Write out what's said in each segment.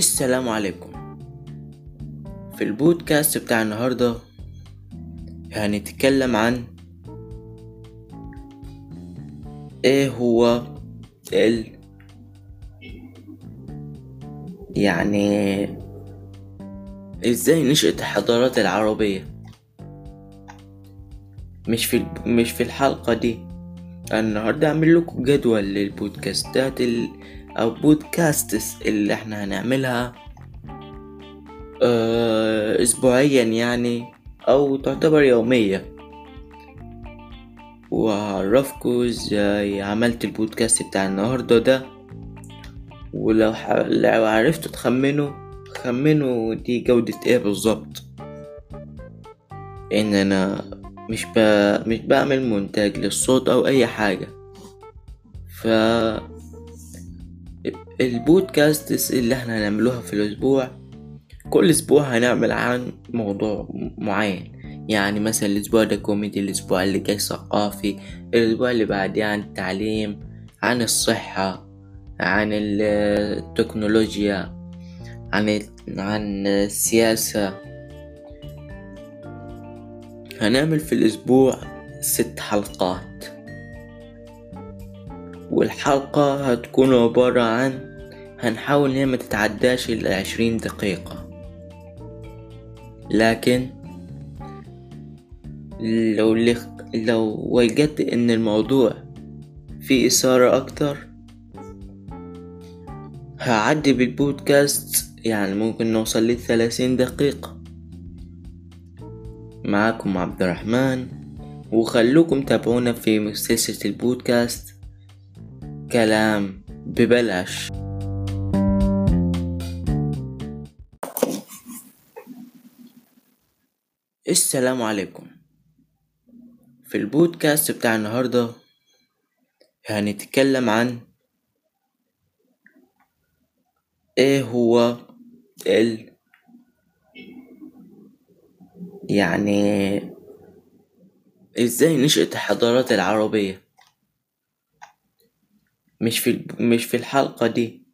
السلام عليكم. في البودكاست بتاع النهاردة هنتكلم عن إيه هو ال يعني إزاي نشأت الحضارات العربية. مش في مش في الحلقة دي. النهاردة أعمل لكم جدول للبودكاستات ال... أو بودكاستس اللي إحنا هنعملها آه، أسبوعيا يعني أو تعتبر يومية. وهعرفكوا إزاي عملت البودكاست بتاع النهاردة ده. ولو ح... لو عرفتوا تخمنوا خمنوا دي جودة إيه بالظبط. إن أنا مش ب... مش بعمل مونتاج للصوت أو أي حاجة. ف البودكاست اللي إحنا هنعملوها في الأسبوع كل أسبوع هنعمل عن موضوع معين. يعني مثلا الأسبوع ده كوميدي الأسبوع اللي جاي ثقافي الأسبوع اللي بعديه عن التعليم عن الصحة عن التكنولوجيا عن عن السياسة. هنعمل في الأسبوع ست حلقات. والحلقة هتكون عبارة عن هنحاول إنها ما تتعداش العشرين دقيقة. لكن لو لو وجدت إن الموضوع فيه إثارة أكتر هعدي بالبودكاست يعني ممكن نوصل للثلاثين دقيقة. معاكم عبد الرحمن وخلوكم تابعونا في سلسلة البودكاست. كلام ببلاش. السلام عليكم. في البودكاست بتاع النهاردة هنتكلم عن إيه هو ال يعني إزاي نشأت الحضارات العربية؟ مش في مش في الحلقة دي.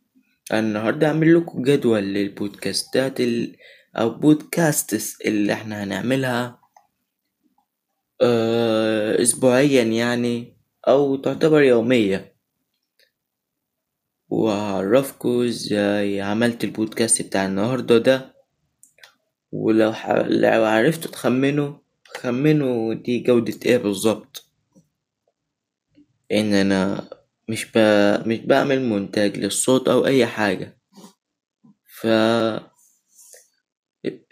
النهاردة أعمل لكم جدول للبودكاستات ال... أو بودكاستس اللي إحنا هنعملها آه، أسبوعيا يعني أو تعتبر يومية وهعرفكوا إزاي عملت البودكاست بتاع النهاردة ده. ولو ح... لو عرفتوا تخمنوا خمنوا دي جودة إيه بالظبط. إن أنا مش ب... مش بعمل مونتاج للصوت أو أي حاجة. ف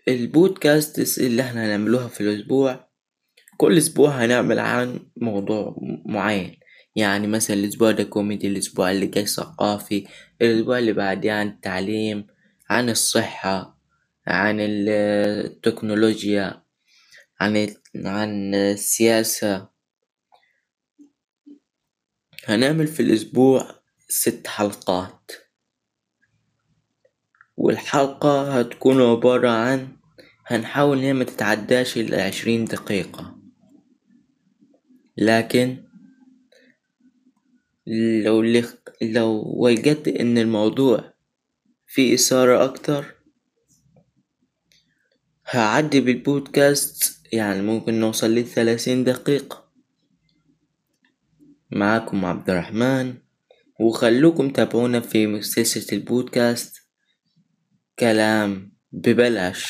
البودكاست اللي إحنا هنعملوها في الأسبوع كل أسبوع هنعمل عن موضوع معين. يعني مثلا الأسبوع ده كوميدي الأسبوع اللي جاي ثقافي الأسبوع اللي بعديه عن التعليم عن الصحة عن التكنولوجيا عن عن السياسة. هنعمل في الأسبوع ست حلقات. والحلقة هتكون عبارة عن هنحاول إنها ما تتعداش العشرين دقيقة. لكن لو لو وجدت إن الموضوع فيه إثارة أكتر هعدي بالبودكاست يعني ممكن نوصل للثلاثين دقيقة. معاكم عبد الرحمن وخلوكم تابعونا في سلسلة البودكاست كلام ببلاش.